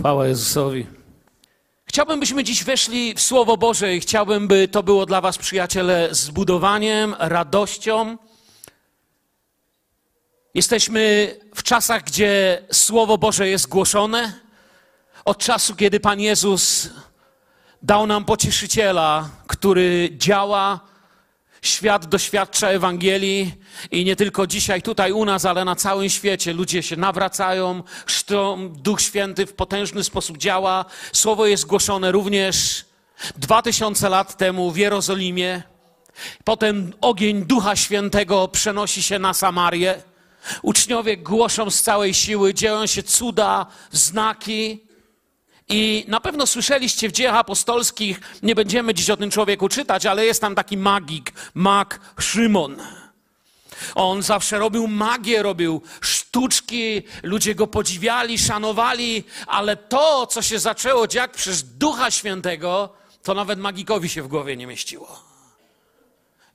Chwała Jezusowi. Chciałbym, byśmy dziś weszli w Słowo Boże i chciałbym, by to było dla Was, przyjaciele, zbudowaniem, radością. Jesteśmy w czasach, gdzie Słowo Boże jest głoszone. Od czasu, kiedy Pan Jezus dał nam pocieszyciela, który działa, świat doświadcza Ewangelii i nie tylko dzisiaj tutaj u nas, ale na całym świecie ludzie się nawracają, chrzczą, Duch Święty w potężny sposób działa. Słowo jest głoszone również dwa tysiące lat temu w Jerozolimie. Potem ogień Ducha Świętego przenosi się na Samarię. Uczniowie głoszą z całej siły, dzieją się cuda, znaki. I na pewno słyszeliście w dziejach apostolskich, nie będziemy dziś o tym człowieku czytać, ale jest tam taki magik, mag Szymon. On zawsze robił magię, robił sztuczki, ludzie go podziwiali, szanowali, ale to, co się zaczęło dziać przez Ducha Świętego, to nawet magikowi się w głowie nie mieściło.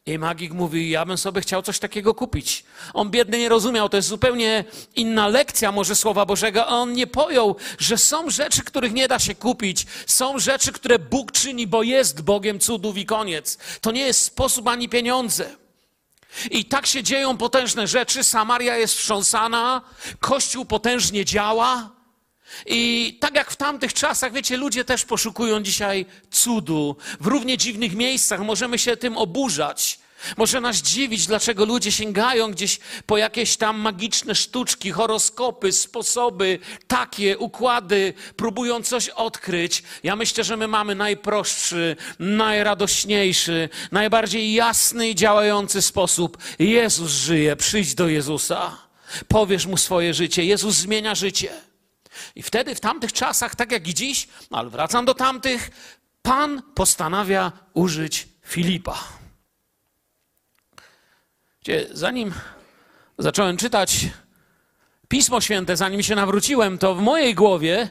I magik mówi, ja bym sobie chciał coś takiego kupić. On biedny nie rozumiał, to jest zupełnie inna lekcja może Słowa Bożego. On nie pojął, że są rzeczy, których nie da się kupić. Są rzeczy, które Bóg czyni, bo jest Bogiem cudów i koniec. To nie jest sposób ani pieniądze. I tak się dzieją potężne rzeczy. Samaria jest wstrząsana, Kościół potężnie działa. I tak jak w tamtych czasach, wiecie, ludzie też poszukują dzisiaj cudu. W równie dziwnych miejscach możemy się tym oburzać. Może nas dziwić, dlaczego ludzie sięgają gdzieś po jakieś tam magiczne sztuczki, horoskopy, sposoby, takie układy, próbują coś odkryć. Ja myślę, że my mamy najprostszy, najradośniejszy, najbardziej jasny i działający sposób. Jezus żyje, przyjdź do Jezusa. Powiesz mu swoje życie. Jezus zmienia życie. I wtedy, w tamtych czasach, tak jak i dziś, no ale wracam do tamtych, Pan postanawia użyć Filipa. Gdzie zanim zacząłem czytać Pismo Święte, zanim się nawróciłem, to w mojej głowie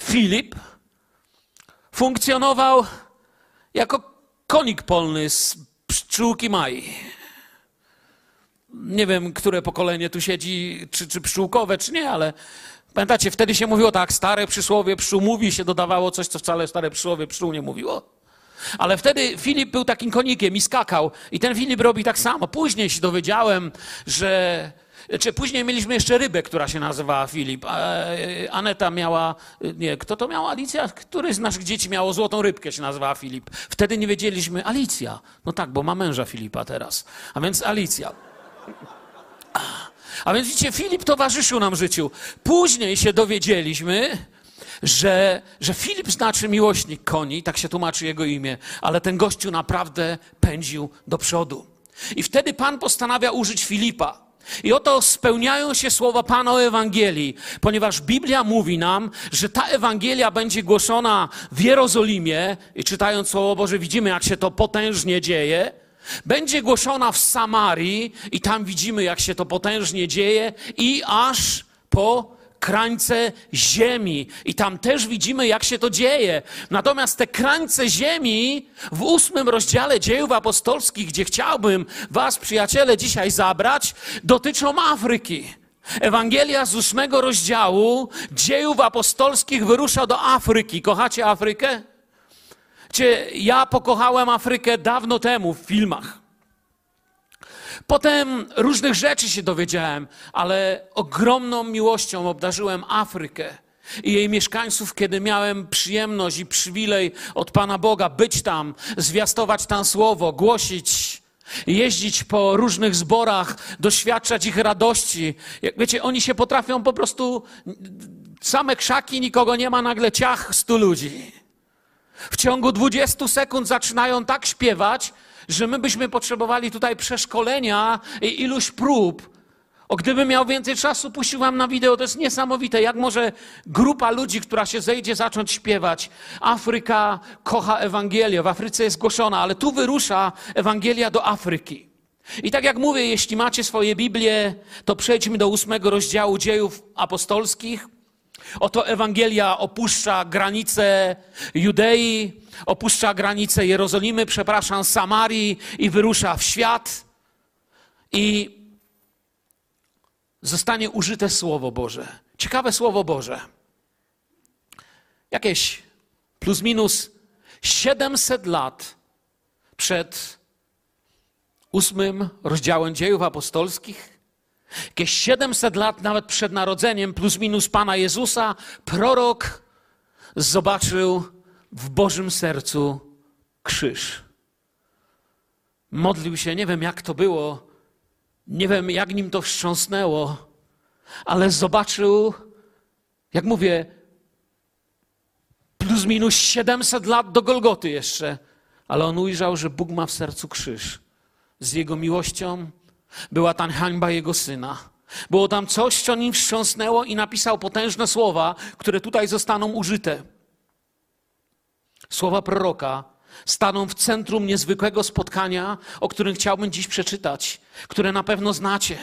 Filip funkcjonował jako konik polny z pszczółki Mai. Nie wiem, które pokolenie tu siedzi, czy, czy pszczółkowe, czy nie, ale Pamiętacie, wtedy się mówiło tak, stare przysłowie pszczół mówi, się dodawało coś, co wcale stare przysłowie pszczół nie mówiło. Ale wtedy Filip był takim konikiem i skakał. I ten Filip robi tak samo. Później się dowiedziałem, że czy później mieliśmy jeszcze rybę, która się nazywała Filip. E, Aneta miała, nie, kto to miał? Alicja? Który z naszych dzieci miało złotą rybkę, się nazywała Filip. Wtedy nie wiedzieliśmy, Alicja. No tak, bo ma męża Filipa teraz. A więc Alicja. A więc widzicie, Filip towarzyszył nam życiu. Później się dowiedzieliśmy, że, że Filip znaczy miłośnik koni, tak się tłumaczy jego imię, ale ten gościu naprawdę pędził do przodu. I wtedy Pan postanawia użyć Filipa. I oto spełniają się słowa Pana o Ewangelii, ponieważ Biblia mówi nam, że ta Ewangelia będzie głoszona w Jerozolimie i czytając Słowo Boże widzimy, jak się to potężnie dzieje. Będzie głoszona w Samarii i tam widzimy, jak się to potężnie dzieje i aż po krańce ziemi. I tam też widzimy, jak się to dzieje. Natomiast te krańce ziemi w ósmym rozdziale dziejów apostolskich, gdzie chciałbym was, przyjaciele, dzisiaj zabrać, dotyczą Afryki. Ewangelia z ósmego rozdziału dziejów apostolskich wyrusza do Afryki. Kochacie Afrykę? Gdzie ja pokochałem Afrykę dawno temu w filmach. Potem różnych rzeczy się dowiedziałem, ale ogromną miłością obdarzyłem Afrykę i jej mieszkańców, kiedy miałem przyjemność i przywilej od Pana Boga być tam, zwiastować tam słowo, głosić, jeździć po różnych zborach, doświadczać ich radości. Jak wiecie, oni się potrafią po prostu, same krzaki, nikogo nie ma, nagle ciach stu ludzi. W ciągu 20 sekund zaczynają tak śpiewać, że my byśmy potrzebowali tutaj przeszkolenia i iluś prób. O, gdybym miał więcej czasu, puścił wam na wideo, to jest niesamowite, jak może grupa ludzi, która się zejdzie, zacząć śpiewać. Afryka kocha Ewangelię, w Afryce jest głoszona, ale tu wyrusza Ewangelia do Afryki. I tak jak mówię, jeśli macie swoje Biblię, to przejdźmy do ósmego rozdziału dziejów apostolskich. Oto Ewangelia opuszcza granice Judei, opuszcza granice Jerozolimy, przepraszam, Samarii i wyrusza w świat. I zostanie użyte Słowo Boże. Ciekawe Słowo Boże. jakieś plus minus 700 lat przed ósmym rozdziałem dziejów apostolskich, jakieś 700 lat nawet przed narodzeniem plus minus Pana Jezusa, prorok zobaczył w Bożym sercu krzyż. Modlił się, nie wiem jak to było, nie wiem jak nim to wstrząsnęło, ale zobaczył, jak mówię, plus minus 700 lat do Golgoty jeszcze, ale on ujrzał, że Bóg ma w sercu krzyż. Z jego miłością była ta hańba jego syna. Było tam coś, co nim wstrząsnęło i napisał potężne słowa, które tutaj zostaną użyte. Słowa proroka staną w centrum niezwykłego spotkania, o którym chciałbym dziś przeczytać, które na pewno znacie.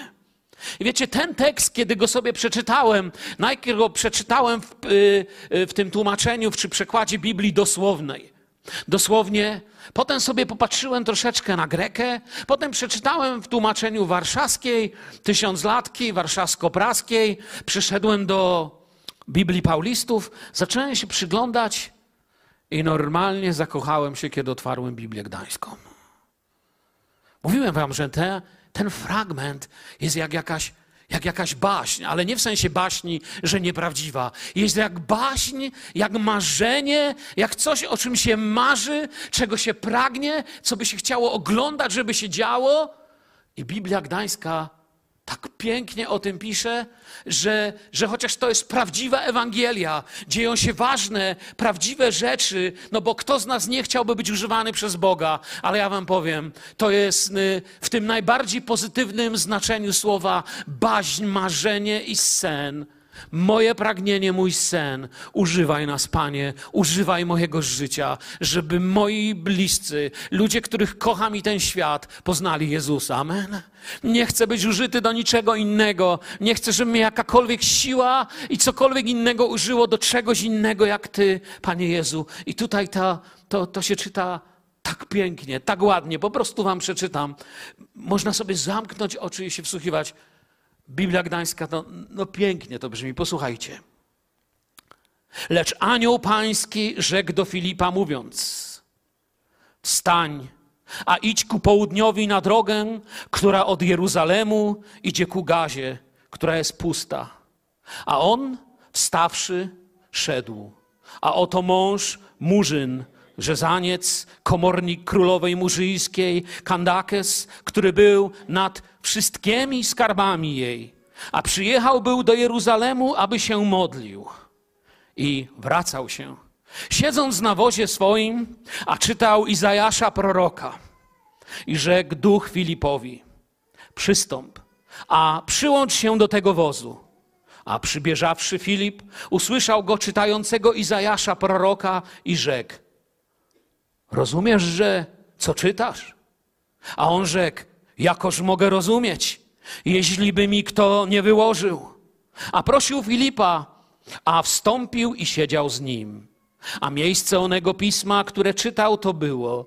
I wiecie, ten tekst, kiedy go sobie przeczytałem, najpierw go przeczytałem w, y, y, w tym tłumaczeniu, czy przekładzie Biblii dosłownej. Dosłownie. Potem sobie popatrzyłem troszeczkę na Grekę, potem przeczytałem w tłumaczeniu warszawskiej, tysiąclatki, warszawsko-praskiej, przyszedłem do Biblii Paulistów, zacząłem się przyglądać i normalnie zakochałem się, kiedy otwarłem Biblię Gdańską. Mówiłem wam, że te, ten fragment jest jak jakaś, jak jakaś baśń, ale nie w sensie baśni, że nieprawdziwa. Jest jak baśń, jak marzenie, jak coś, o czym się marzy, czego się pragnie, co by się chciało oglądać, żeby się działo. I Biblia Gdańska tak pięknie o tym pisze, że, że chociaż to jest prawdziwa Ewangelia, dzieją się ważne, prawdziwe rzeczy, no bo kto z nas nie chciałby być używany przez Boga, ale ja Wam powiem, to jest y, w tym najbardziej pozytywnym znaczeniu słowa baźń, marzenie i sen Moje pragnienie, mój sen, używaj nas, Panie, używaj mojego życia, żeby moi bliscy, ludzie, których kocham i ten świat, poznali Jezusa. Amen. Nie chcę być użyty do niczego innego. Nie chcę, żeby mnie jakakolwiek siła i cokolwiek innego użyło do czegoś innego jak Ty, Panie Jezu. I tutaj ta, to, to się czyta tak pięknie, tak ładnie. Po prostu Wam przeczytam. Można sobie zamknąć oczy i się wsłuchiwać. Biblia Gdańska, to no pięknie to brzmi, posłuchajcie. Lecz anioł pański rzekł do Filipa, mówiąc: Wstań, a idź ku południowi na drogę, która od Jeruzalemu idzie ku Gazie, która jest pusta. A on, wstawszy, szedł. A oto mąż, murzyn, rzezaniec, komornik królowej murzyjskiej, Kandakes, który był nad wszystkimi skarbami jej, a przyjechał był do Jeruzalemu, aby się modlił. I wracał się. Siedząc na wozie swoim, a czytał Izajasza proroka. I rzekł duch Filipowi, przystąp, a przyłącz się do tego wozu. A przybieżawszy Filip, usłyszał go czytającego Izajasza proroka i rzekł, rozumiesz, że co czytasz? A on rzekł, jakoż mogę rozumieć, jeśli by mi kto nie wyłożył. A prosił Filipa, a wstąpił i siedział z nim. A miejsce onego pisma, które czytał, to było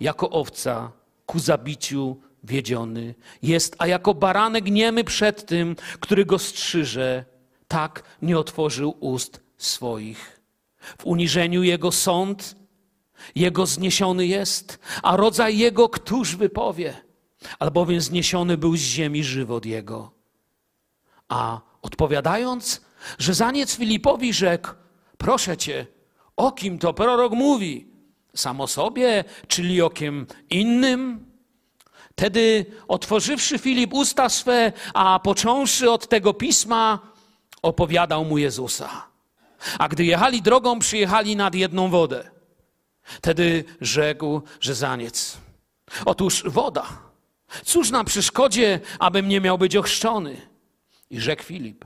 jako owca ku zabiciu wiedziony jest, a jako baranek niemy przed tym, który go strzyże, tak nie otworzył ust swoich. W uniżeniu jego sąd, jego zniesiony jest, a rodzaj jego któż wypowie albowiem zniesiony był z ziemi żywot jego. A odpowiadając, że zaniec Filipowi rzekł, proszę cię, o kim to prorok mówi? Sam o sobie, czyli o kim innym? Wtedy otworzywszy Filip usta swe, a począwszy od tego pisma, opowiadał mu Jezusa. A gdy jechali drogą, przyjechali nad jedną wodę. Wtedy rzekł, że zaniec. Otóż woda Cóż na przeszkodzie, abym nie miał być ochrzczony? I rzekł Filip,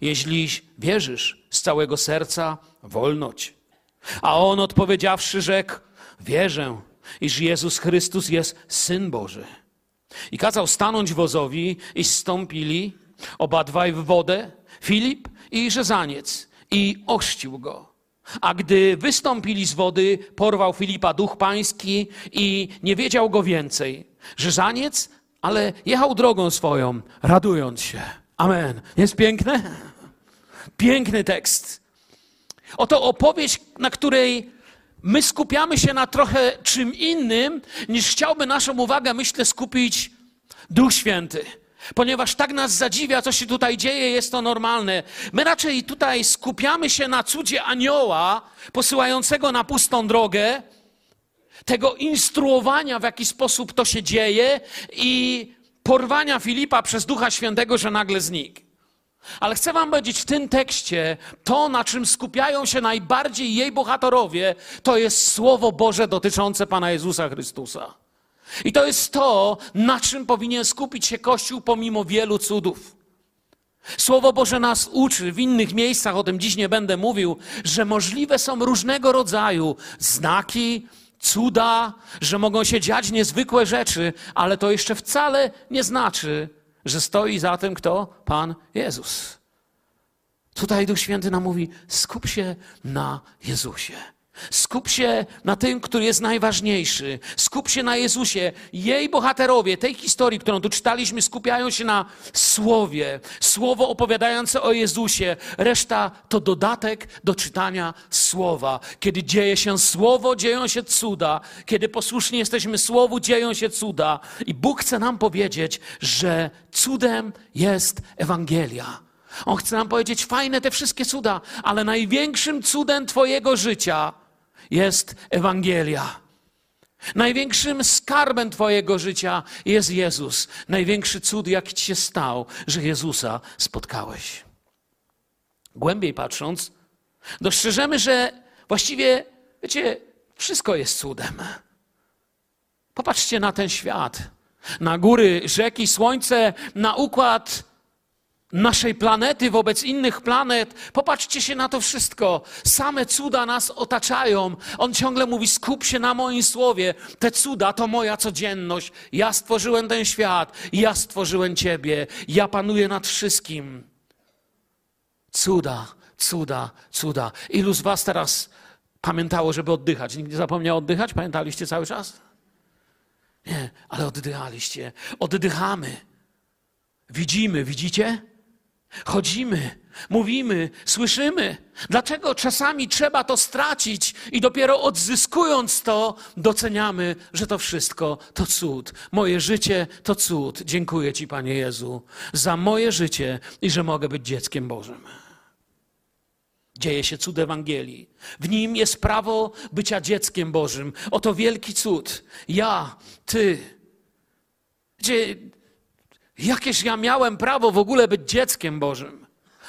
jeśli wierzysz z całego serca, wolność. A on odpowiedziawszy rzekł, wierzę, iż Jezus Chrystus jest Syn Boży. I kazał stanąć wozowi i zstąpili obadwaj w wodę, Filip i Rzezaniec, i ochrzcił go. A gdy wystąpili z wody, porwał Filipa duch pański i nie wiedział go więcej. Rzeżaniec, ale jechał drogą swoją, radując się. Amen. Jest piękne? Piękny tekst. Oto opowieść, na której my skupiamy się na trochę czym innym, niż chciałby naszą uwagę, myślę, skupić Duch Święty. Ponieważ tak nas zadziwia, co się tutaj dzieje, jest to normalne. My raczej tutaj skupiamy się na cudzie anioła posyłającego na pustą drogę, tego instruowania, w jaki sposób to się dzieje i porwania Filipa przez Ducha Świętego, że nagle znikł. Ale chcę Wam powiedzieć, w tym tekście to, na czym skupiają się najbardziej jej bohaterowie, to jest Słowo Boże dotyczące Pana Jezusa Chrystusa. I to jest to, na czym powinien skupić się Kościół pomimo wielu cudów. Słowo Boże nas uczy, w innych miejscach, o tym dziś nie będę mówił, że możliwe są różnego rodzaju znaki, cuda, że mogą się dziać niezwykłe rzeczy, ale to jeszcze wcale nie znaczy, że stoi za tym kto? Pan Jezus. Tutaj Duch Święty nam mówi: skup się na Jezusie. Skup się na tym, który jest najważniejszy. Skup się na Jezusie. Jej bohaterowie tej historii, którą tu czytaliśmy, skupiają się na słowie. Słowo opowiadające o Jezusie. Reszta to dodatek do czytania słowa. Kiedy dzieje się słowo, dzieją się cuda. Kiedy posłuszni jesteśmy słowu, dzieją się cuda. I Bóg chce nam powiedzieć, że cudem jest Ewangelia. On chce nam powiedzieć, fajne te wszystkie cuda, ale największym cudem Twojego życia jest Ewangelia. Największym skarbem Twojego życia jest Jezus. Największy cud, jaki Ci się stał, że Jezusa spotkałeś. Głębiej patrząc, dostrzeżemy, że właściwie, wiecie, wszystko jest cudem. Popatrzcie na ten świat, na góry, rzeki, słońce, na układ naszej planety wobec innych planet. Popatrzcie się na to wszystko. Same cuda nas otaczają. On ciągle mówi: skup się na moim słowie. Te cuda to moja codzienność. Ja stworzyłem ten świat, ja stworzyłem Ciebie, ja panuję nad wszystkim. Cuda, cuda, cuda. Ilu z Was teraz pamiętało, żeby oddychać? Nikt nie zapomniał oddychać? Pamiętaliście cały czas? Nie, ale oddychaliście. Oddychamy. Widzimy, widzicie? Chodzimy, mówimy, słyszymy. Dlaczego czasami trzeba to stracić i dopiero odzyskując to, doceniamy, że to wszystko to cud. Moje życie to cud. Dziękuję Ci, Panie Jezu, za moje życie i że mogę być dzieckiem Bożym. Dzieje się cud Ewangelii. W nim jest prawo bycia dzieckiem Bożym. Oto wielki cud. Ja, Ty. Gdzie Jakież ja miałem prawo w ogóle być dzieckiem Bożym,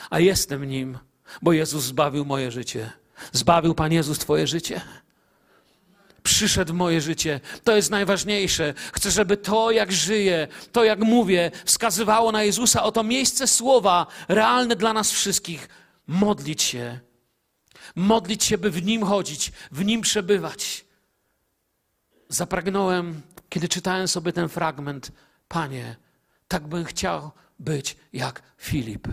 a jestem nim, bo Jezus zbawił moje życie. Zbawił Pan Jezus Twoje życie? Przyszedł w moje życie. To jest najważniejsze. Chcę, żeby to, jak żyję, to, jak mówię, wskazywało na Jezusa. Oto miejsce słowa realne dla nas wszystkich. Modlić się. Modlić się, by w nim chodzić, w nim przebywać. Zapragnąłem, kiedy czytałem sobie ten fragment, Panie, tak bym chciał być jak Filip.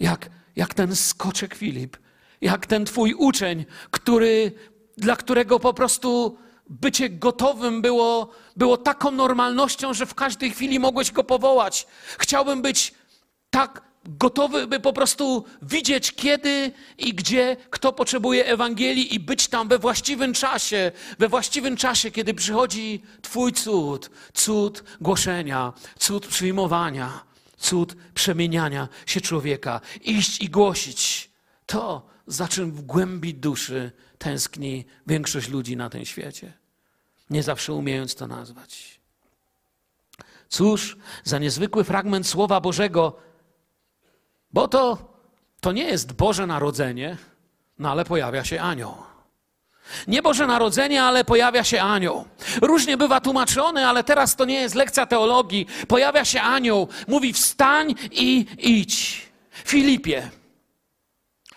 Jak, jak ten skoczek Filip. Jak ten twój uczeń, który, dla którego po prostu bycie gotowym było, było taką normalnością, że w każdej chwili mogłeś go powołać. Chciałbym być tak gotowy, by po prostu widzieć, kiedy i gdzie kto potrzebuje Ewangelii i być tam we właściwym czasie, we właściwym czasie, kiedy przychodzi Twój cud, cud głoszenia, cud przyjmowania, cud przemieniania się człowieka, iść i głosić to, za czym w głębi duszy tęskni większość ludzi na tym świecie, nie zawsze umiejąc to nazwać. Cóż za niezwykły fragment Słowa Bożego bo to, to nie jest Boże Narodzenie, no ale pojawia się anioł. Nie Boże Narodzenie, ale pojawia się anioł. Różnie bywa tłumaczony, ale teraz to nie jest lekcja teologii. Pojawia się anioł, mówi wstań i idź. Filipie,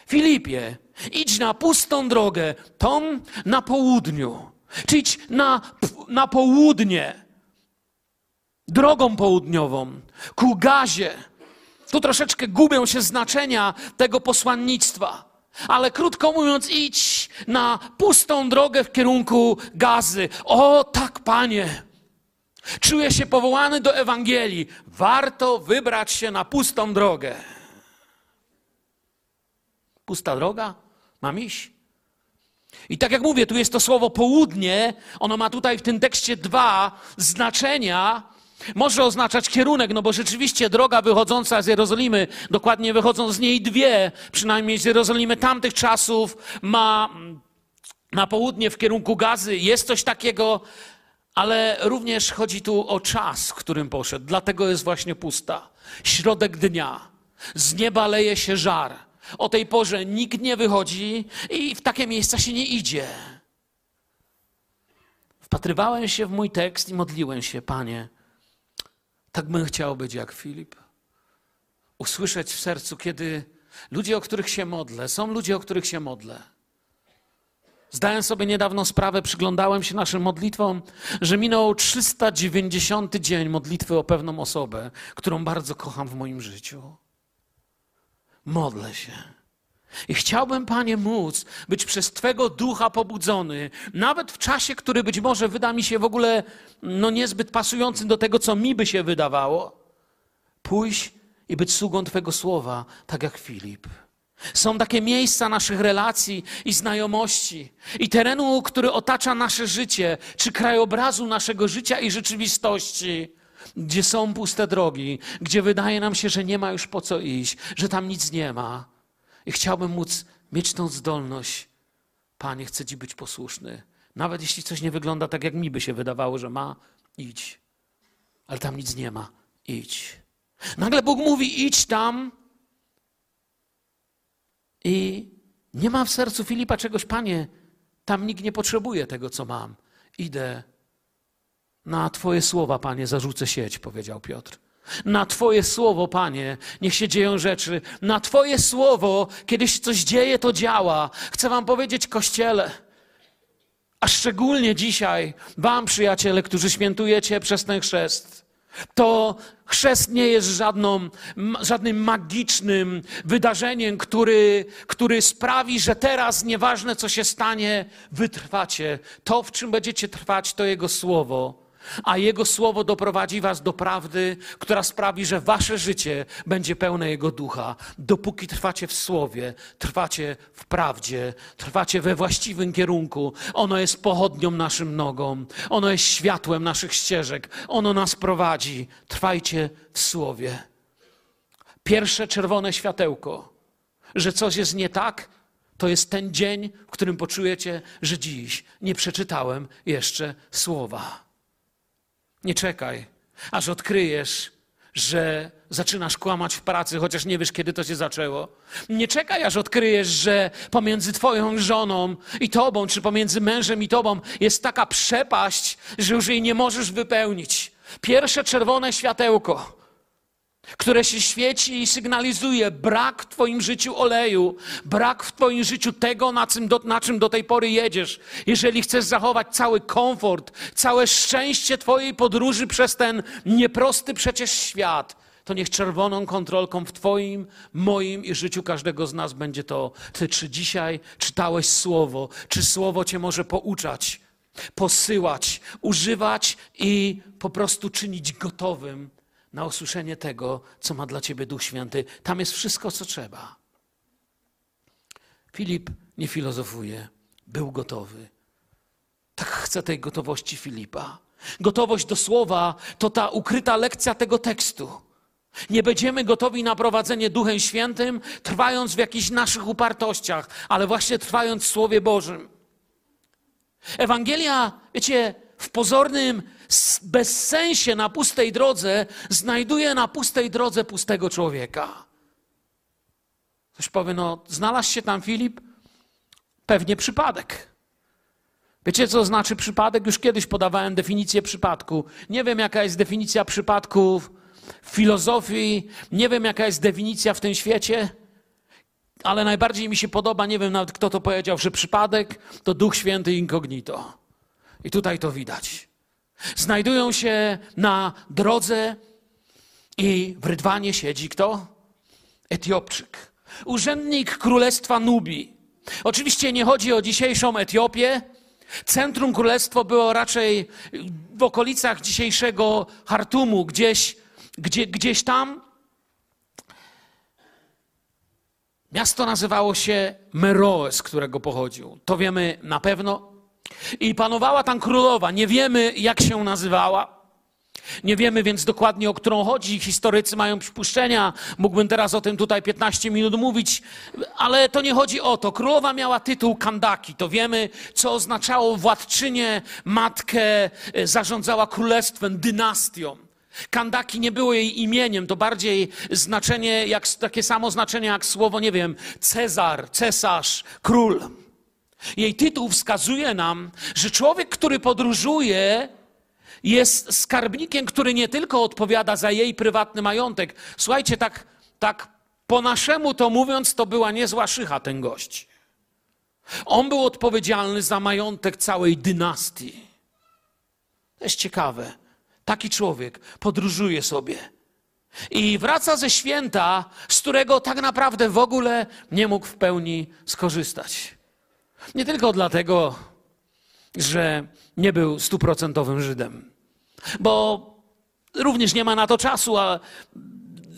Filipie, idź na pustą drogę, tą na południu. Czy idź na, na południe, drogą południową, ku gazie tu troszeczkę gubią się znaczenia tego posłannictwa. Ale krótko mówiąc, idź na pustą drogę w kierunku gazy. O tak, panie! Czuję się powołany do Ewangelii. Warto wybrać się na pustą drogę. Pusta droga? Mam iść. I tak jak mówię, tu jest to słowo południe, ono ma tutaj w tym tekście dwa znaczenia. Może oznaczać kierunek, no bo rzeczywiście droga wychodząca z Jerozolimy, dokładnie wychodzą z niej dwie, przynajmniej z Jerozolimy tamtych czasów, ma na południe w kierunku gazy. Jest coś takiego, ale również chodzi tu o czas, w którym poszedł. Dlatego jest właśnie pusta. Środek dnia. Z nieba leje się żar. O tej porze nikt nie wychodzi i w takie miejsca się nie idzie. Wpatrywałem się w mój tekst i modliłem się, Panie. Tak bym chciał być jak Filip. Usłyszeć w sercu, kiedy ludzie, o których się modlę, są ludzie, o których się modlę. Zdałem sobie niedawno sprawę, przyglądałem się naszym modlitwom, że minął 390 dzień modlitwy o pewną osobę, którą bardzo kocham w moim życiu. Modlę się. I chciałbym, Panie, móc być przez Twego ducha pobudzony, nawet w czasie, który być może wyda mi się w ogóle no, niezbyt pasującym do tego, co mi by się wydawało. Pójść i być sługą Twego słowa, tak jak Filip. Są takie miejsca naszych relacji i znajomości i terenu, który otacza nasze życie, czy krajobrazu naszego życia i rzeczywistości, gdzie są puste drogi, gdzie wydaje nam się, że nie ma już po co iść, że tam nic nie ma. I chciałbym móc mieć tą zdolność. Panie, chcę Ci być posłuszny. Nawet jeśli coś nie wygląda tak, jak mi by się wydawało, że ma, idź. Ale tam nic nie ma, idź. Nagle Bóg mówi: idź tam, i nie mam w sercu Filipa czegoś, panie, tam nikt nie potrzebuje tego, co mam. Idę. Na Twoje słowa, panie, zarzucę sieć, powiedział Piotr. Na Twoje słowo, Panie, niech się dzieją rzeczy. Na Twoje słowo, kiedy się coś dzieje, to działa. Chcę Wam powiedzieć, Kościele, a szczególnie dzisiaj, Wam, przyjaciele, którzy świętujecie przez ten chrzest, to chrzest nie jest żadną, żadnym magicznym wydarzeniem, który, który sprawi, że teraz nieważne co się stanie, wytrwacie. To, w czym będziecie trwać, to Jego Słowo a Jego Słowo doprowadzi Was do prawdy, która sprawi, że Wasze życie będzie pełne Jego ducha. Dopóki trwacie w Słowie, trwacie w prawdzie, trwacie we właściwym kierunku, ono jest pochodnią naszym nogom, ono jest światłem naszych ścieżek, ono nas prowadzi. Trwajcie w Słowie. Pierwsze czerwone światełko, że coś jest nie tak, to jest ten dzień, w którym poczujecie, że dziś nie przeczytałem jeszcze słowa. Nie czekaj, aż odkryjesz, że zaczynasz kłamać w pracy, chociaż nie wiesz, kiedy to się zaczęło. Nie czekaj, aż odkryjesz, że pomiędzy Twoją żoną i Tobą, czy pomiędzy mężem i Tobą jest taka przepaść, że już jej nie możesz wypełnić. Pierwsze czerwone światełko które się świeci i sygnalizuje brak w Twoim życiu oleju, brak w Twoim życiu tego, na czym, do, na czym do tej pory jedziesz. Jeżeli chcesz zachować cały komfort, całe szczęście Twojej podróży przez ten nieprosty przecież świat, to niech czerwoną kontrolką w Twoim, moim i życiu każdego z nas będzie to, Ty czy dzisiaj czytałeś Słowo, czy Słowo Cię może pouczać, posyłać, używać i po prostu czynić gotowym na usłyszenie tego, co ma dla ciebie Duch Święty. Tam jest wszystko, co trzeba. Filip nie filozofuje, był gotowy. Tak chcę tej gotowości Filipa. Gotowość do słowa to ta ukryta lekcja tego tekstu. Nie będziemy gotowi na prowadzenie Duchem Świętym, trwając w jakichś naszych upartościach, ale właśnie trwając w Słowie Bożym. Ewangelia, wiecie, w pozornym bezsensie na pustej drodze znajduje na pustej drodze pustego człowieka. Ktoś powie, no znalazł się tam Filip? Pewnie przypadek. Wiecie, co znaczy przypadek? Już kiedyś podawałem definicję przypadku. Nie wiem, jaka jest definicja przypadku w filozofii, nie wiem, jaka jest definicja w tym świecie, ale najbardziej mi się podoba, nie wiem nawet kto to powiedział, że przypadek to Duch Święty incognito. I tutaj to widać. Znajdują się na drodze i w rydwanie siedzi kto? Etiopczyk. Urzędnik Królestwa Nubii. Oczywiście nie chodzi o dzisiejszą Etiopię. Centrum królestwa było raczej w okolicach dzisiejszego Hartumu, gdzieś, gdzie, gdzieś tam. Miasto nazywało się Meroe, z którego pochodził. To wiemy na pewno. I panowała tam królowa. Nie wiemy, jak się nazywała. Nie wiemy więc dokładnie, o którą chodzi. Historycy mają przypuszczenia. Mógłbym teraz o tym tutaj 15 minut mówić, ale to nie chodzi o to. Królowa miała tytuł Kandaki. To wiemy, co oznaczało władczynię, matkę, e, zarządzała królestwem, dynastią. Kandaki nie było jej imieniem, to bardziej znaczenie, jak, takie samo znaczenie jak słowo, nie wiem, Cezar, cesarz, król. Jej tytuł wskazuje nam, że człowiek, który podróżuje, jest skarbnikiem, który nie tylko odpowiada za jej prywatny majątek. Słuchajcie, tak, tak po naszemu to mówiąc, to była niezła szycha ten gość. On był odpowiedzialny za majątek całej dynastii. To jest ciekawe. Taki człowiek podróżuje sobie i wraca ze święta, z którego tak naprawdę w ogóle nie mógł w pełni skorzystać. Nie tylko dlatego, że nie był stuprocentowym Żydem, bo również nie ma na to czasu, a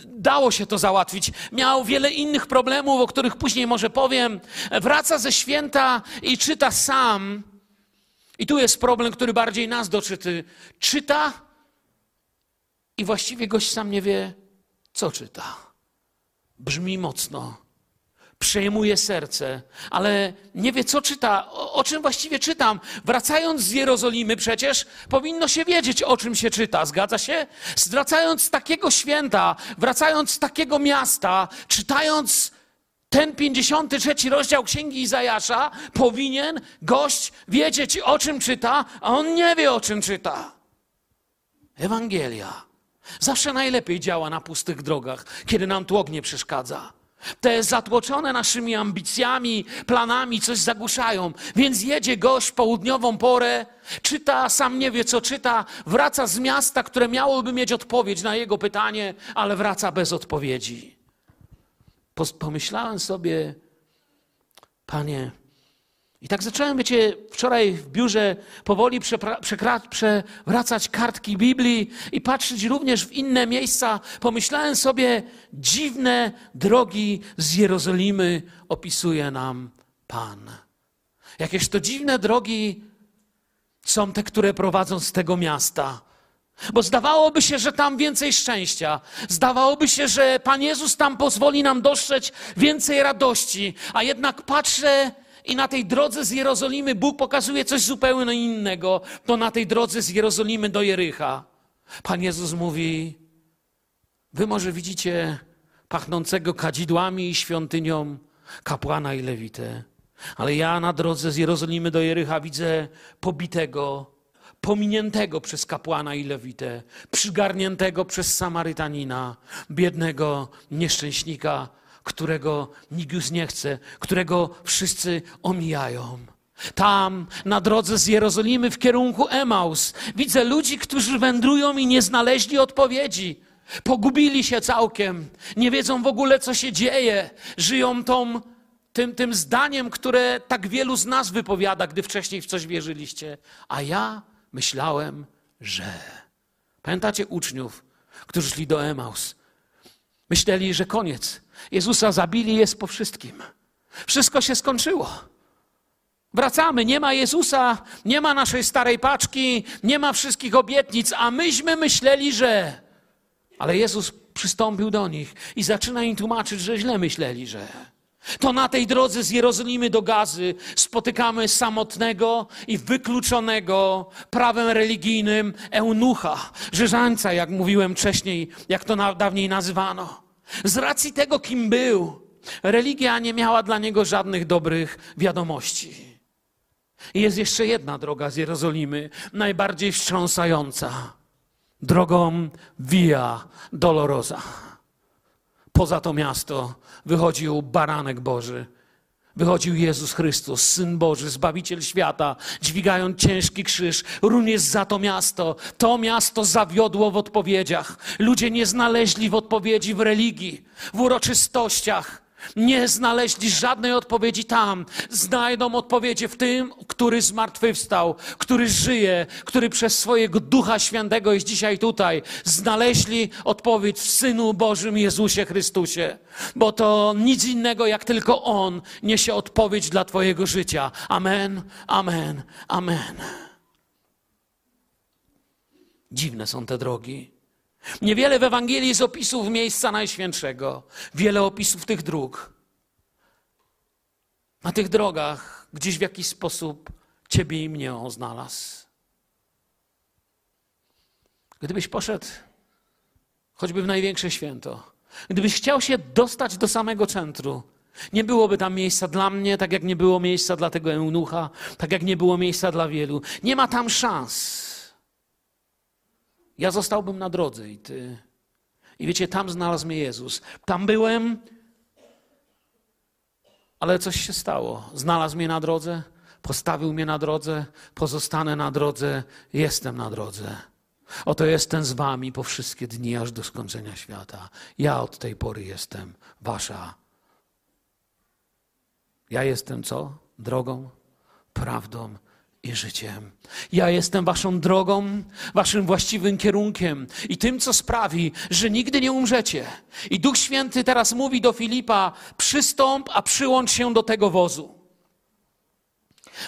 dało się to załatwić. Miał wiele innych problemów, o których później może powiem. Wraca ze święta i czyta sam. I tu jest problem, który bardziej nas doczyty. Czyta i właściwie gość sam nie wie, co czyta. Brzmi mocno, przejmuje serce, ale nie wie, co czyta, o, o, czym właściwie czytam. Wracając z Jerozolimy, przecież powinno się wiedzieć, o czym się czyta, zgadza się? Wracając z takiego święta, wracając z takiego miasta, czytając ten 53 rozdział Księgi Izajasza, powinien gość wiedzieć, o czym czyta, a on nie wie, o czym czyta. Ewangelia Zawsze najlepiej działa na pustych drogach, kiedy nam tłok nie przeszkadza. Te zatłoczone naszymi ambicjami, planami coś zagłuszają. Więc jedzie gość w południową porę, czyta, sam nie wie co czyta, wraca z miasta, które miałoby mieć odpowiedź na jego pytanie, ale wraca bez odpowiedzi. Pomyślałem sobie, panie, i tak zacząłem, wiecie, wczoraj w biurze powoli przewracać kartki Biblii i patrzeć również w inne miejsca. Pomyślałem sobie, dziwne drogi z Jerozolimy opisuje nam Pan. Jakież to dziwne drogi są te, które prowadzą z tego miasta. Bo zdawałoby się, że tam więcej szczęścia. Zdawałoby się, że Pan Jezus tam pozwoli nam dostrzec więcej radości. A jednak patrzę i na tej drodze z Jerozolimy Bóg pokazuje coś zupełnie innego. To na tej drodze z Jerozolimy do Jericha. Pan Jezus mówi: Wy może widzicie pachnącego kadzidłami i świątynią kapłana i lewitę. Ale ja na drodze z Jerozolimy do Jericha widzę pobitego, pominiętego przez kapłana i lewitę, przygarniętego przez Samarytanina, biednego nieszczęśnika, którego nikt już nie chce, którego wszyscy omijają. Tam, na drodze z Jerozolimy w kierunku Emaus, widzę ludzi, którzy wędrują i nie znaleźli odpowiedzi. Pogubili się całkiem, nie wiedzą w ogóle, co się dzieje. Żyją tą, tym, tym zdaniem, które tak wielu z nas wypowiada, gdy wcześniej w coś wierzyliście. A ja myślałem, że. Pamiętacie uczniów, którzy szli do Emaus? Myśleli, że koniec. Jezusa zabili, jest po wszystkim. Wszystko się skończyło. Wracamy, nie ma Jezusa, nie ma naszej starej paczki, nie ma wszystkich obietnic, a myśmy myśleli, że. Ale Jezus przystąpił do nich i zaczyna im tłumaczyć, że źle myśleli, że. To na tej drodze z Jerozolimy do Gazy spotykamy samotnego i wykluczonego prawem religijnym eunucha, rzeżańca, jak mówiłem wcześniej, jak to dawniej nazywano. Z racji tego, kim był, religia nie miała dla niego żadnych dobrych wiadomości. I jest jeszcze jedna droga z Jerozolimy, najbardziej wstrząsająca. Drogą Via Dolorosa. Poza to miasto wychodził baranek Boży. Wychodził Jezus Chrystus, Syn Boży, Zbawiciel świata, dźwigając ciężki krzyż, również za to miasto. To miasto zawiodło w odpowiedziach. Ludzie nie znaleźli w odpowiedzi w religii, w uroczystościach. Nie znaleźli żadnej odpowiedzi tam. Znajdą odpowiedzi w tym, który zmartwychwstał, który żyje, który przez swojego Ducha Świętego jest dzisiaj tutaj. Znaleźli odpowiedź w Synu Bożym Jezusie Chrystusie. Bo to nic innego, jak tylko On niesie odpowiedź dla Twojego życia. Amen, amen, amen. Dziwne są te drogi. Niewiele w Ewangelii jest opisów miejsca Najświętszego, wiele opisów tych dróg. Na tych drogach gdzieś w jakiś sposób Ciebie i mnie on znalazł. Gdybyś poszedł choćby w największe święto, gdybyś chciał się dostać do samego centrum, nie byłoby tam miejsca dla mnie, tak jak nie było miejsca dla tego eunucha, tak jak nie było miejsca dla wielu. Nie ma tam szans. Ja zostałbym na drodze i ty. I wiecie, tam znalazł mnie Jezus. Tam byłem, ale coś się stało. Znalazł mnie na drodze, postawił mnie na drodze, pozostanę na drodze, jestem na drodze. Oto jestem z wami po wszystkie dni, aż do skończenia świata. Ja od tej pory jestem wasza. Ja jestem co? Drogą, prawdą i życiem. Ja jestem waszą drogą, waszym właściwym kierunkiem i tym, co sprawi, że nigdy nie umrzecie. I Duch Święty teraz mówi do Filipa: przystąp, a przyłącz się do tego wozu.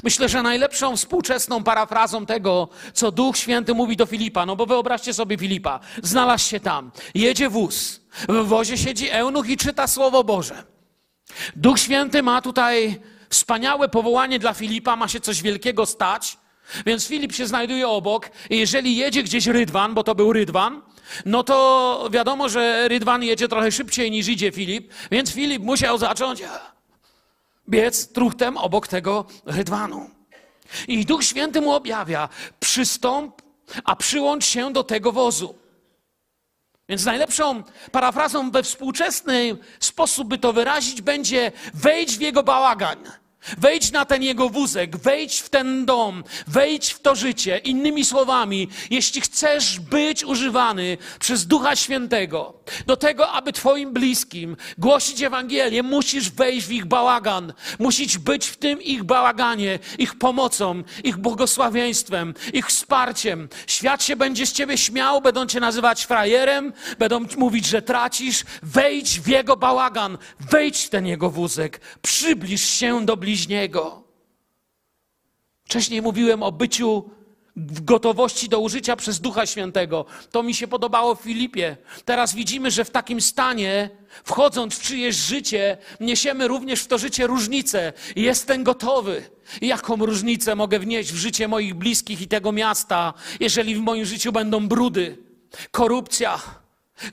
Myślę, że najlepszą współczesną parafrazą tego, co Duch Święty mówi do Filipa, no bo wyobraźcie sobie Filipa, znalazł się tam, jedzie wóz, w wozie siedzi eunuch i czyta Słowo Boże. Duch Święty ma tutaj Wspaniałe powołanie dla Filipa, ma się coś wielkiego stać, więc Filip się znajduje obok i jeżeli jedzie gdzieś Rydwan, bo to był Rydwan, no to wiadomo, że Rydwan jedzie trochę szybciej niż idzie Filip, więc Filip musiał zacząć biec truchtem obok tego Rydwanu. I Duch Święty mu objawia, przystąp, a przyłącz się do tego wozu. Więc najlepszą parafrazą we współczesny sposób, by to wyrazić, będzie wejdź w jego bałagan. Wejdź na ten jego wózek, wejdź w ten dom, wejdź w to życie. Innymi słowami, jeśli chcesz być używany przez Ducha Świętego do tego, aby Twoim bliskim głosić Ewangelię, musisz wejść w ich bałagan. Musisz być w tym ich bałaganie, ich pomocą, ich błogosławieństwem, ich wsparciem. Świat się będzie z Ciebie śmiał, będą Cię nazywać frajerem, będą mówić, że tracisz. Wejdź w jego bałagan, wejdź w ten jego wózek, przybliż się do bliźniego bliźniego. Wcześniej mówiłem o byciu w gotowości do użycia przez Ducha Świętego. To mi się podobało w Filipie. Teraz widzimy, że w takim stanie, wchodząc w czyjeś życie, niesiemy również w to życie różnicę. Jestem gotowy. Jaką różnicę mogę wnieść w życie moich bliskich i tego miasta, jeżeli w moim życiu będą brudy, korupcja,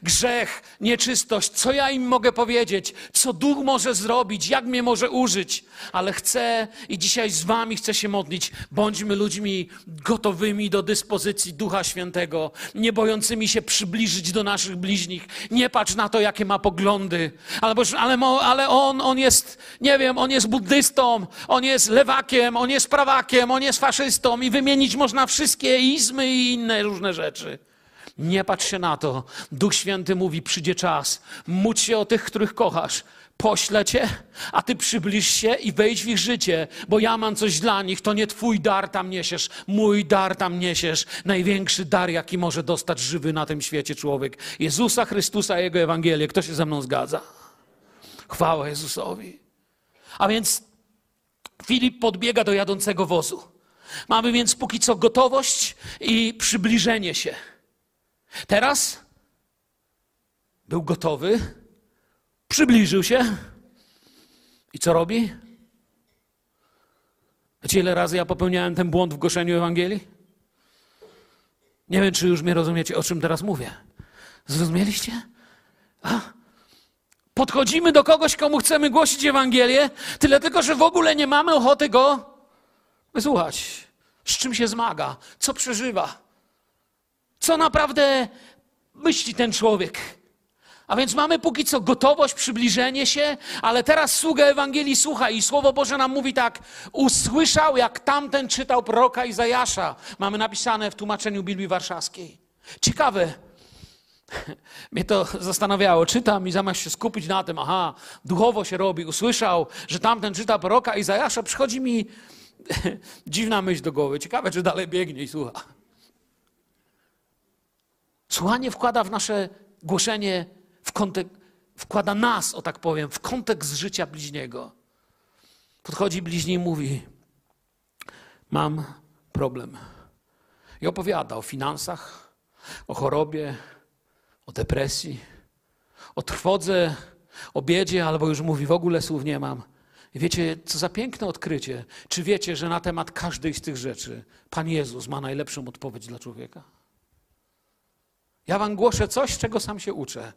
Grzech, nieczystość, co ja im mogę powiedzieć, co duch może zrobić, jak mnie może użyć, ale chcę i dzisiaj z Wami chcę się modlić. Bądźmy ludźmi gotowymi do dyspozycji Ducha Świętego, nie bojącymi się przybliżyć do naszych bliźnich. Nie patrz na to, jakie ma poglądy, albo, ale, ale on, on jest, nie wiem, on jest buddystą, on jest lewakiem, on jest prawakiem, on jest faszystą i wymienić można wszystkie izmy i inne różne rzeczy. Nie patrz się na to. Duch Święty mówi: przyjdzie czas. Módl się o tych, których kochasz. Poślę cię, a ty przybliż się i wejdź w ich życie, bo ja mam coś dla nich. To nie twój dar tam niesiesz, mój dar tam niesiesz. Największy dar, jaki może dostać żywy na tym świecie człowiek. Jezusa Chrystusa, Jego Ewangelię. Kto się ze mną zgadza? Chwała Jezusowi. A więc Filip podbiega do jadącego wozu. Mamy więc póki co gotowość i przybliżenie się. Teraz był gotowy, przybliżył się i co robi? Wiecie, ile razy ja popełniałem ten błąd w głoszeniu Ewangelii? Nie wiem, czy już mnie rozumiecie, o czym teraz mówię. Zrozumieliście? A? Podchodzimy do kogoś, komu chcemy głosić Ewangelię, tyle tylko, że w ogóle nie mamy ochoty go wysłuchać. Z czym się zmaga, co przeżywa. Co naprawdę myśli ten człowiek? A więc mamy póki co gotowość, przybliżenie się, ale teraz sługa Ewangelii słucha i Słowo Boże nam mówi tak, usłyszał jak tamten czytał proroka Izajasza. Mamy napisane w tłumaczeniu Biblii Warszawskiej. Ciekawe, Mnie to zastanawiało. Czytam i zamiast się skupić na tym, aha, duchowo się robi, usłyszał, że tamten czyta proroka Izajasza, przychodzi mi dziwna myśl do głowy. Ciekawe, czy dalej biegnie i słucha. Słuchanie wkłada w nasze głoszenie, w kontekst, wkłada nas, o tak powiem, w kontekst życia bliźniego. Podchodzi bliźni i mówi: Mam problem. I opowiada o finansach, o chorobie, o depresji, o trwodze, o biedzie, albo już mówi: W ogóle słów nie mam. I wiecie, co za piękne odkrycie. Czy wiecie, że na temat każdej z tych rzeczy Pan Jezus ma najlepszą odpowiedź dla człowieka? Ja wam głoszę coś, czego sam się uczę.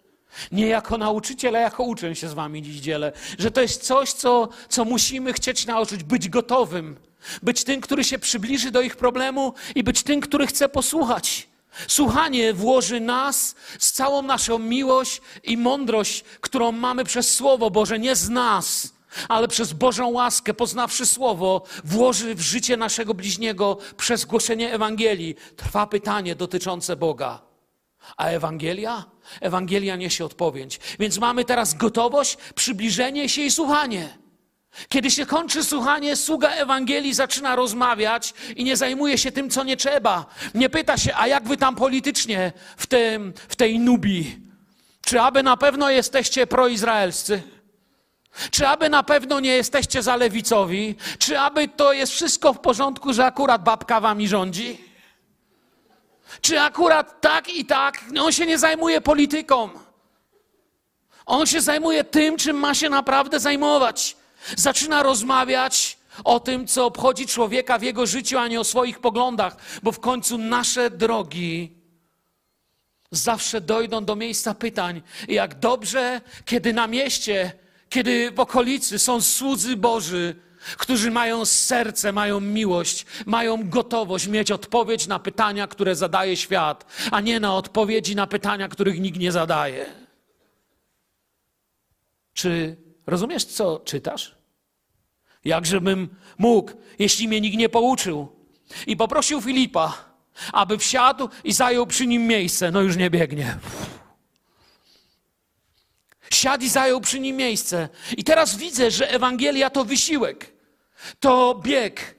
Nie jako nauczyciel, a jako uczeń się z wami dziś dzielę. Że to jest coś, co, co musimy chcieć nauczyć, być gotowym. Być tym, który się przybliży do ich problemu i być tym, który chce posłuchać. Słuchanie włoży nas z całą naszą miłość i mądrość, którą mamy przez Słowo Boże, nie z nas, ale przez Bożą łaskę, poznawszy Słowo, włoży w życie naszego bliźniego przez głoszenie Ewangelii. Trwa pytanie dotyczące Boga. A Ewangelia? Ewangelia niesie odpowiedź. Więc mamy teraz gotowość, przybliżenie się i słuchanie. Kiedy się kończy słuchanie, sługa Ewangelii zaczyna rozmawiać i nie zajmuje się tym, co nie trzeba. Nie pyta się, a jak wy tam politycznie w, tym, w tej nubii? Czy aby na pewno jesteście proizraelscy? Czy aby na pewno nie jesteście za lewicowi? Czy aby to jest wszystko w porządku, że akurat babka wami rządzi? Czy akurat tak i tak? On się nie zajmuje polityką. On się zajmuje tym, czym ma się naprawdę zajmować. Zaczyna rozmawiać o tym, co obchodzi człowieka w jego życiu, a nie o swoich poglądach, bo w końcu nasze drogi zawsze dojdą do miejsca pytań. Jak dobrze, kiedy na mieście, kiedy w okolicy są słudzy Boży, którzy mają serce, mają miłość, mają gotowość mieć odpowiedź na pytania, które zadaje świat, a nie na odpowiedzi na pytania, których nikt nie zadaje. Czy rozumiesz, co czytasz? Jakżebym mógł, jeśli mnie nikt nie pouczył, i poprosił Filipa, aby wsiadł i zajął przy nim miejsce, no już nie biegnie. Siadł i zajął przy nim miejsce. I teraz widzę, że Ewangelia to wysiłek to bieg,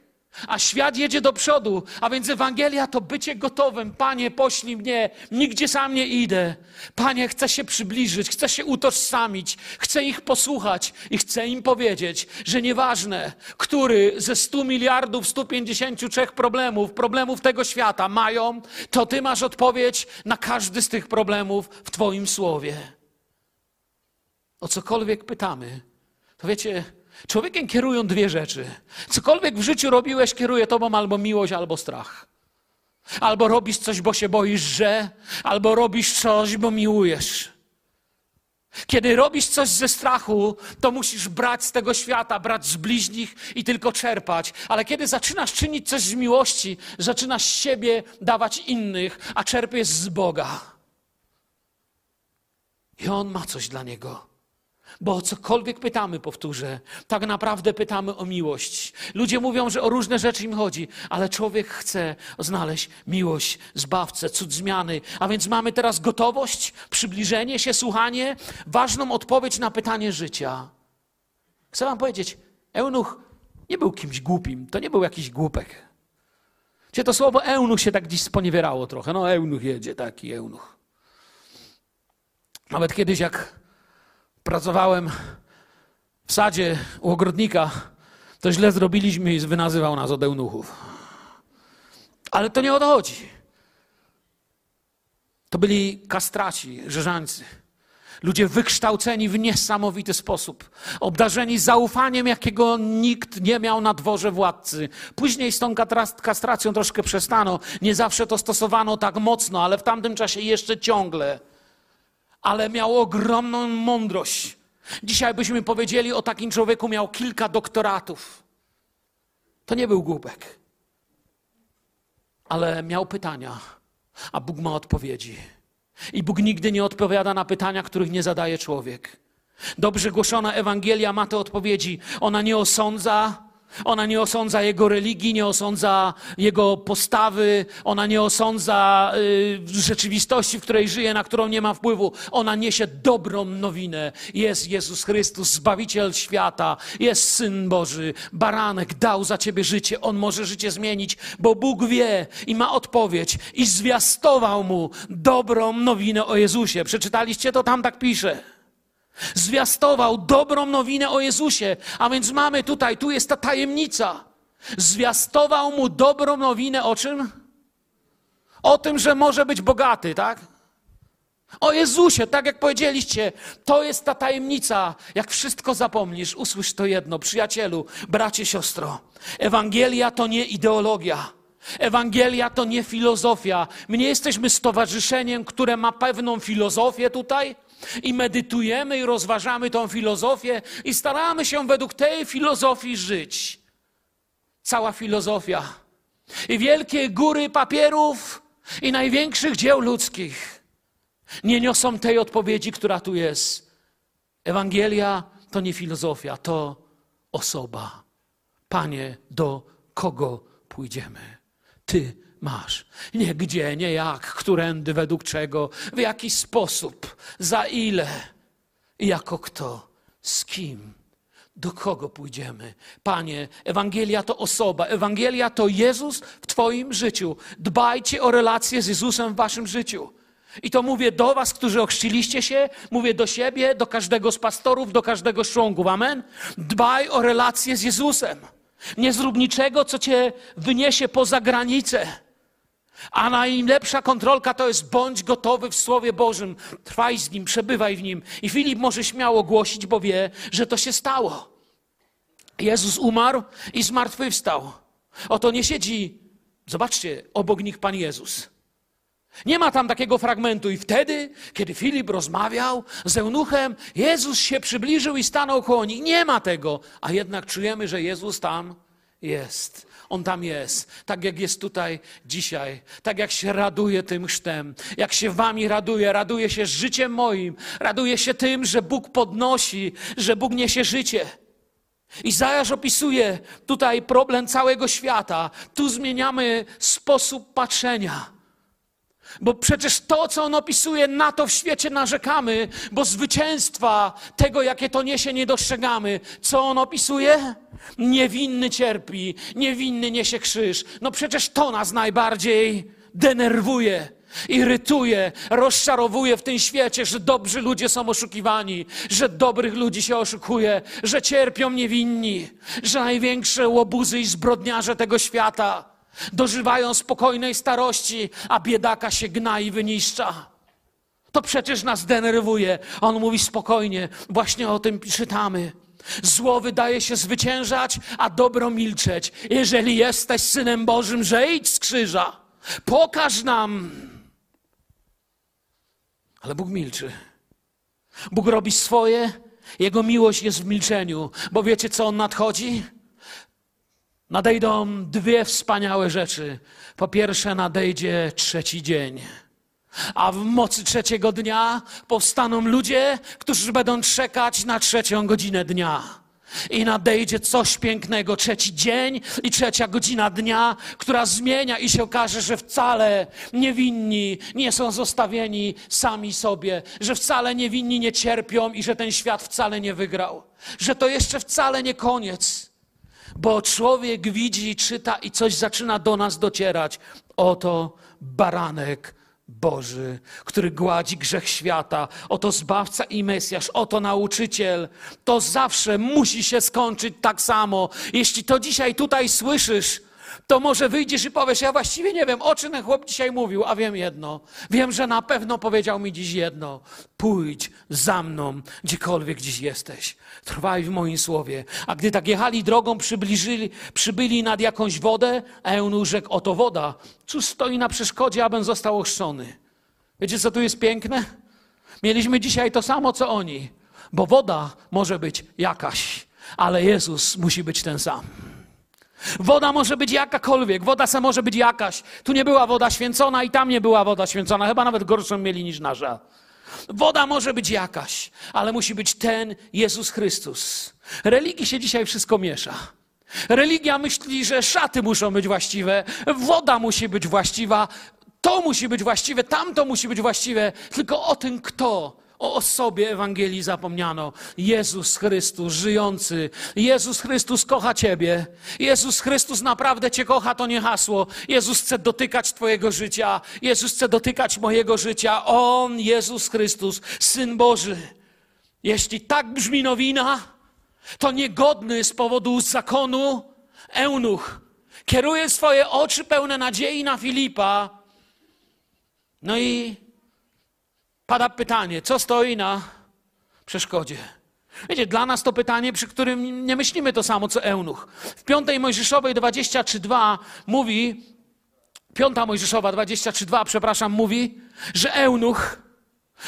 a świat jedzie do przodu, a więc Ewangelia to bycie gotowym. Panie, poślij mnie, nigdzie sam nie idę. Panie, chcę się przybliżyć, chcę się utożsamić, chcę ich posłuchać i chcę im powiedzieć, że nieważne, który ze 100 miliardów, 153 problemów, problemów tego świata mają, to Ty masz odpowiedź na każdy z tych problemów w Twoim słowie. O cokolwiek pytamy, to wiecie, Człowiekiem kierują dwie rzeczy. Cokolwiek w życiu robiłeś, kieruje tobą albo miłość, albo strach. Albo robisz coś, bo się boisz, że, albo robisz coś, bo miłujesz. Kiedy robisz coś ze strachu, to musisz brać z tego świata, brać z bliźnich i tylko czerpać. Ale kiedy zaczynasz czynić coś z miłości, zaczynasz siebie dawać innych, a czerpiesz z Boga. I On ma coś dla niego. Bo cokolwiek pytamy, powtórzę, tak naprawdę pytamy o miłość. Ludzie mówią, że o różne rzeczy im chodzi, ale człowiek chce znaleźć miłość, zbawcę, cud zmiany. A więc mamy teraz gotowość, przybliżenie się, słuchanie, ważną odpowiedź na pytanie życia. Chcę wam powiedzieć, Eunuch nie był kimś głupim, to nie był jakiś głupek. Gdzie to słowo eunuch się tak dziś sponiewierało trochę. No, eunuch jedzie, taki eunuch. Nawet kiedyś, jak pracowałem w sadzie u ogrodnika, to źle zrobiliśmy i wynazywał nas od eunuchów. Ale to nie o to chodzi. To byli kastraci, rzeżańcy. Ludzie wykształceni w niesamowity sposób, obdarzeni zaufaniem, jakiego nikt nie miał na dworze władcy. Później z tą kastracją troszkę przestano. Nie zawsze to stosowano tak mocno, ale w tamtym czasie jeszcze ciągle ale miał ogromną mądrość. Dzisiaj byśmy powiedzieli o takim człowieku, miał kilka doktoratów. To nie był głupek, ale miał pytania, a Bóg ma odpowiedzi. I Bóg nigdy nie odpowiada na pytania, których nie zadaje człowiek. Dobrze głoszona Ewangelia ma te odpowiedzi. Ona nie osądza, Ona nie osądza jego religii, nie osądza jego postawy, ona nie osądza y, rzeczywistości, w której żyje, na którą nie ma wpływu. Ona niesie dobrą nowinę. Jest Jezus Chrystus, Zbawiciel świata, jest Syn Boży, baranek dał za ciebie życie. On może życie zmienić, bo Bóg wie i ma odpowiedź i zwiastował mu dobrą nowinę o Jezusie. Przeczytaliście to? Tam tak pisze. Zwiastował dobrą nowinę o Jezusie. A więc mamy tutaj, tu jest ta tajemnica. Zwiastował mu dobrą nowinę o czym? O tym, że może być bogaty, tak? O Jezusie, tak jak powiedzieliście, to jest ta tajemnica. Jak wszystko zapomnisz, usłysz to jedno, przyjacielu, bracie, siostro. Ewangelia to nie ideologia. Ewangelia to nie filozofia. My nie jesteśmy stowarzyszeniem, które ma pewną filozofię tutaj i medytujemy i rozważamy tą filozofię i staramy się według tej filozofii żyć. Cała filozofia i wielkie góry papierów i największych dzieł ludzkich nie niosą tej odpowiedzi, która tu jest. Ewangelia to nie filozofia, to osoba. Panie, do kogo pójdziemy? Ty masz. Nie gdzie, nie jak, którędy, według czego, w jaki sposób, za ile jako kto, z kim, do kogo pójdziemy. Panie, Ewangelia to osoba, Ewangelia to Jezus w Twoim życiu. Dbajcie o relacje z Jezusem w Waszym życiu. I to mówię do Was, którzy ochrzciliście się, mówię do siebie, do każdego z pastorów, do każdego z członków. Amen? Dbaj o relacje z Jezusem. Nie zrób niczego, co Cię wyniesie poza granicę. A najlepsza kontrolka to jest bądź gotowy w Słowie Bożym. Trwaj z nim, przebywaj w nim. I Filip może śmiało głosić, bo wie, że to się stało. Jezus umarł i zmartwychwstał. Oto nie siedzi, zobaczcie, obok nich Pan Jezus. Nie ma tam takiego fragmentu. I wtedy, kiedy Filip rozmawiał z eunuchem, Jezus się przybliżył i stanął koło nich. Nie ma tego. A jednak czujemy, że Jezus tam jest. On tam jest, tak jak jest tutaj dzisiaj, tak jak się raduje tym chrztem, jak się wami raduje, raduje się życiem moim, raduje się tym, że Bóg podnosi, że Bóg niesie życie. Izajasz opisuje tutaj problem całego świata. Tu zmieniamy sposób patrzenia. Bo przecież to, co on opisuje, na to w świecie narzekamy, bo zwycięstwa tego, jakie to niesie, nie dostrzegamy. Co on opisuje? Niewinny cierpi, niewinny niesie krzyż. No przecież to nas najbardziej denerwuje, irytuje, rozczarowuje w tym świecie, że dobrzy ludzie są oszukiwani, że dobrych ludzi się oszukuje, że cierpią niewinni, że największe łobuzy i zbrodniarze tego świata dożywają spokojnej starości, a biedaka się gna i wyniszcza. To przecież nas denerwuje. On mówi spokojnie, właśnie o tym czytamy. Zło wydaje się zwyciężać, a dobro milczeć. Jeżeli jesteś synem Bożym, zejdź z krzyża. Pokaż nam. Ale Bóg milczy. Bóg robi swoje, Jego miłość jest w milczeniu. Bo wiecie, co On nadchodzi? Nadejdą dwie wspaniałe rzeczy. Po pierwsze, nadejdzie trzeci dzień. A w mocy trzeciego dnia powstaną ludzie, którzy będą czekać na trzecią godzinę dnia. I nadejdzie coś pięknego, trzeci dzień i trzecia godzina dnia, która zmienia i się okaże, że wcale niewinni nie są zostawieni sami sobie, że wcale niewinni nie cierpią i że ten świat wcale nie wygrał, że to jeszcze wcale nie koniec bo człowiek widzi, czyta i coś zaczyna do nas docierać. Oto baranek Boży, który gładzi grzech świata. Oto Zbawca i Mesjasz, oto nauczyciel. To zawsze musi się skończyć tak samo. Jeśli to dzisiaj tutaj słyszysz, to może wyjdziesz i powiesz, ja właściwie nie wiem, o czym ten chłop dzisiaj mówił, a wiem jedno. Wiem, że na pewno powiedział mi dziś jedno. Pójdź za mną, gdziekolwiek dziś jesteś. Trwaj w moim słowie. A gdy tak jechali drogą, przybliżyli, przybyli nad jakąś wodę, a Eunuch rzekł, oto woda. Cóż stoi na przeszkodzie, abym został ochrzczony? Wiecie, co tu jest piękne? Mieliśmy dzisiaj to samo, co oni. Bo woda może być jakaś, ale Jezus musi być ten sam. Woda może być jakakolwiek, woda se może być jakaś. Tu nie była woda święcona i tam nie była woda święcona, chyba nawet gorszą mieli niż nasza. Woda może być jakaś, ale musi być ten Jezus Chrystus. Religii się dzisiaj wszystko miesza. Religia myśli, że szaty muszą być właściwe, woda musi być właściwa, to musi być właściwe, tamto musi być właściwe. Tylko o tym, kto o osobie Ewangelii zapomniano. Jezus Chrystus żyjący. Jezus Chrystus kocha Ciebie. Jezus Chrystus naprawdę Cię kocha, to nie hasło. Jezus chce dotykać Twojego życia. Jezus chce dotykać mojego życia. On, Jezus Chrystus, Syn Boży. Jeśli tak brzmi nowina, to niegodny z powodu zakonu eunuch kieruje swoje oczy pełne nadziei na Filipa. No i pada pytanie, co stoi na przeszkodzie? Wiecie, dla nas to pytanie, przy którym nie myślimy to samo co eunuch. W 5 Mojżeszowej 23.2 mówi, 5 Mojżeszowa 23.2, przepraszam, mówi, że eunuch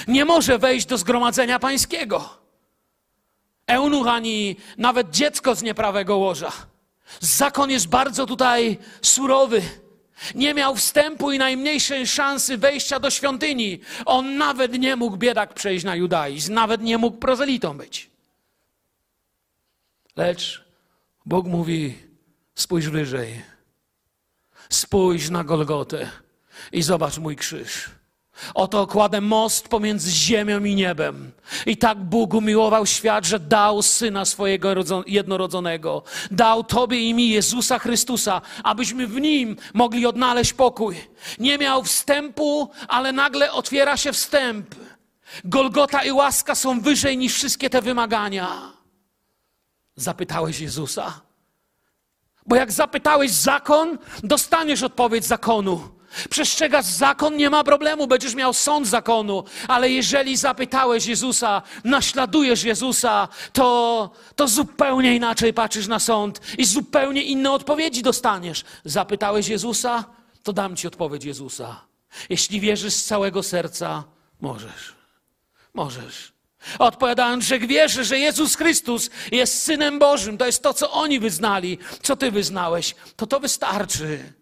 nie może wejść do zgromadzenia pańskiego. Eunuch ani nawet dziecko z nieprawego łoża. Zakon jest bardzo tutaj surowy. Nie miał wstępu i najmniejszej szansy wejścia do świątyni. On nawet nie mógł biedak przejść na judaizm, nawet nie mógł prozelitą być. Lecz Bóg mówi: spójrz wyżej, spójrz na Golgotę i zobacz mój krzyż. Oto kładę most pomiędzy ziemią i niebem. I tak Bóg umiłował świat, że dał syna swojego jednorodzonego. Dał Tobie i mi Jezusa Chrystusa, abyśmy w nim mogli odnaleźć pokój. Nie miał wstępu, ale nagle otwiera się wstęp. Golgota i łaska są wyżej niż wszystkie te wymagania. Zapytałeś Jezusa? Bo jak zapytałeś zakon, dostaniesz odpowiedź zakonu. Przestrzegasz zakon, nie ma problemu, będziesz miał sąd zakonu, ale jeżeli zapytałeś Jezusa, naśladujesz Jezusa, to, to zupełnie inaczej patrzysz na sąd i zupełnie inne odpowiedzi dostaniesz. Zapytałeś Jezusa, to dam ci odpowiedź Jezusa. Jeśli wierzysz z całego serca, możesz. Możesz. Odpowiadając, że wierzę, że Jezus Chrystus jest Synem Bożym, to jest to, co oni wyznali, co ty wyznałeś, to to wystarczy.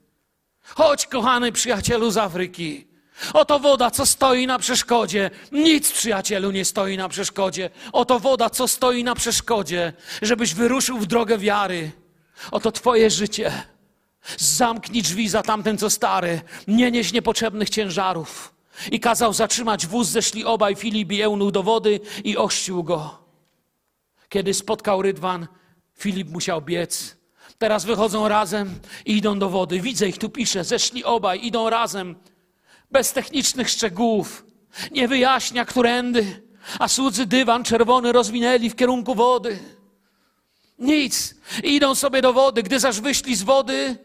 Chodź, kochany przyjacielu z Afryki. Oto woda, co stoi na przeszkodzie. Nic, przyjacielu, nie stoi na przeszkodzie. Oto woda, co stoi na przeszkodzie, żebyś wyruszył w drogę wiary. Oto Twoje życie. Zamknij drzwi za tamten, co stary. Nie nieś niepotrzebnych ciężarów. I kazał zatrzymać wóz, zeszli obaj Filip i Eunuch do wody i ościł go. Kiedy spotkał Rydwan, Filip musiał biec Teraz wychodzą razem i idą do wody. Widzę ich tu pisze, zeszli obaj, idą razem. Bez technicznych szczegółów. Nie wyjaśnia, którędy. A słudzy dywan czerwony rozwinęli w kierunku wody. Nic. Idą sobie do wody. Gdy zaś wyszli z wody,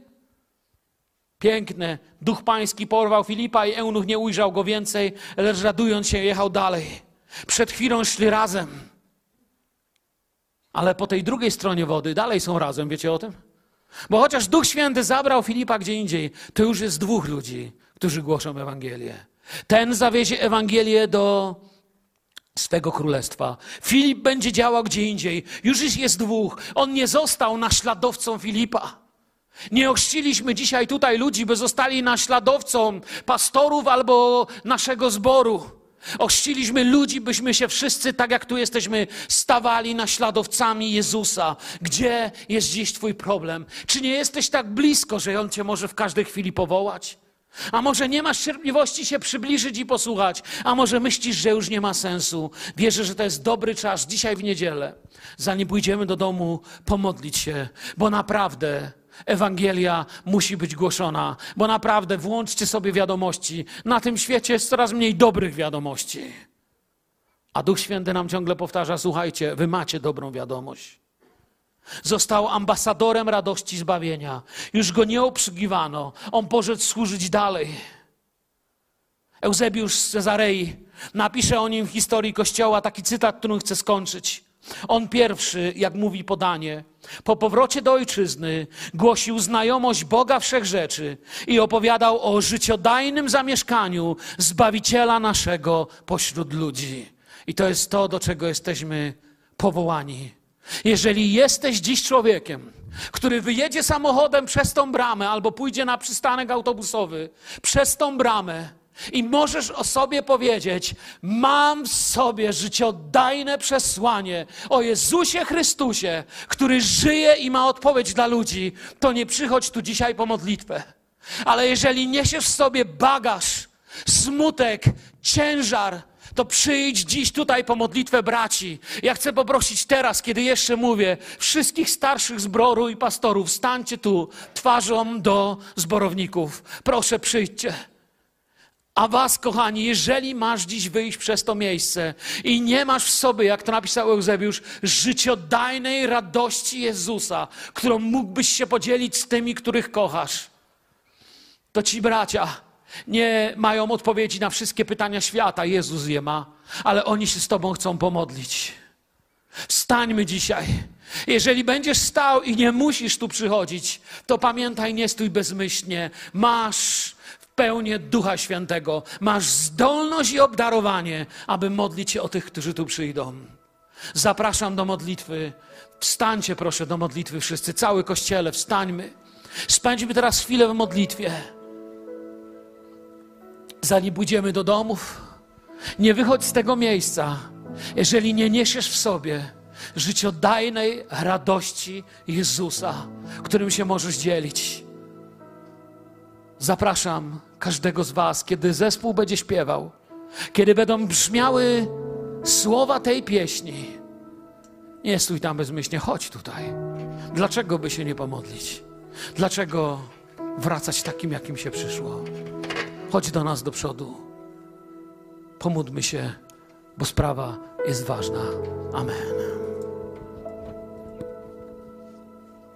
piękne, duch pański porwał Filipa i eunuch nie ujrzał go więcej, lecz radując się jechał dalej. Przed chwilą szli razem. Ale po tej drugiej stronie wody dalej są razem, wiecie o tym? Bo chociaż Duch Święty zabrał Filipa gdzie indziej, to już jest dwóch ludzi, którzy głoszą Ewangelię. Ten zawiezie Ewangelię do swego królestwa. Filip będzie działał gdzie indziej. Już jest dwóch. On nie został naśladowcą Filipa. Nie ochrzciliśmy dzisiaj tutaj ludzi, by zostali naśladowcą pastorów albo naszego zboru. Ochrzciliśmy ludzi, byśmy się wszyscy, tak jak tu jesteśmy, stawali naśladowcami Jezusa. Gdzie jest dziś Twój problem? Czy nie jesteś tak blisko, że On Cię może w każdej chwili powołać? A może nie masz cierpliwości się przybliżyć i posłuchać? A może myślisz, że już nie ma sensu? Wierzę, że to jest dobry czas dzisiaj w niedzielę, zanim pójdziemy do domu, pomodlić się, bo naprawdę Ewangelia musi być głoszona, bo naprawdę włączcie sobie wiadomości. Na tym świecie jest coraz mniej dobrych wiadomości. A Duch Święty nam ciągle powtarza: Słuchajcie, wy macie dobrą wiadomość. Został ambasadorem radości zbawienia. Już go nie obsługiwano. On poszedł służyć dalej. Eusebiusz z Cezarei napisze o nim w historii Kościoła taki cytat, którym chcę skończyć. On pierwszy, jak mówi podanie, po powrocie do ojczyzny głosił znajomość Boga wszechrzeczy i opowiadał o życiodajnym zamieszkaniu Zbawiciela naszego pośród ludzi. I to jest to, do czego jesteśmy powołani. Jeżeli jesteś dziś człowiekiem, który wyjedzie samochodem przez tą bramę albo pójdzie na przystanek autobusowy przez tą bramę, I możesz o sobie powiedzieć: Mam w sobie życiodajne przesłanie o Jezusie Chrystusie, który żyje i ma odpowiedź dla ludzi. To nie przychodź tu dzisiaj po modlitwę. Ale jeżeli niesiesz w sobie bagaż, smutek, ciężar, to przyjdź dziś tutaj po modlitwę braci. Ja chcę poprosić teraz, kiedy jeszcze mówię, wszystkich starszych zboru i pastorów, stańcie tu twarzą do zborowników. Proszę, przyjdźcie. A was, kochani, jeżeli masz dziś wyjść przez to miejsce i nie masz w sobie, jak to napisał Eusebiusz, życiodajnej radości Jezusa, którą mógłbyś się podzielić z tymi, których kochasz, to ci bracia nie mają odpowiedzi na wszystkie pytania świata. Jezus je ma, ale oni się z Tobą chcą pomodlić. Wstańmy dzisiaj. Jeżeli będziesz stał i nie musisz tu przychodzić, to pamiętaj, nie stój bezmyślnie. Masz w pełni Ducha Świętego, masz zdolność i obdarowanie, aby modlić się o tych, którzy tu przyjdą. Zapraszam do modlitwy. Wstańcie proszę do modlitwy wszyscy, cały kościele, wstańmy. Spędźmy teraz chwilę w modlitwie. Zanim pójdziemy do domów, nie wychodź z tego miejsca, jeżeli nie niesiesz w sobie życiodajnej radości Jezusa, którym się możesz dzielić. Zapraszam każdego z Was, kiedy zespół będzie śpiewał, kiedy będą brzmiały słowa tej pieśni. Nie stój tam bezmyślnie, chodź tutaj. Dlaczego by się nie pomodlić? Dlaczego wracać takim, jakim się przyszło? Chodź do nas do przodu. Pomódlmy się, bo sprawa jest ważna. Amen.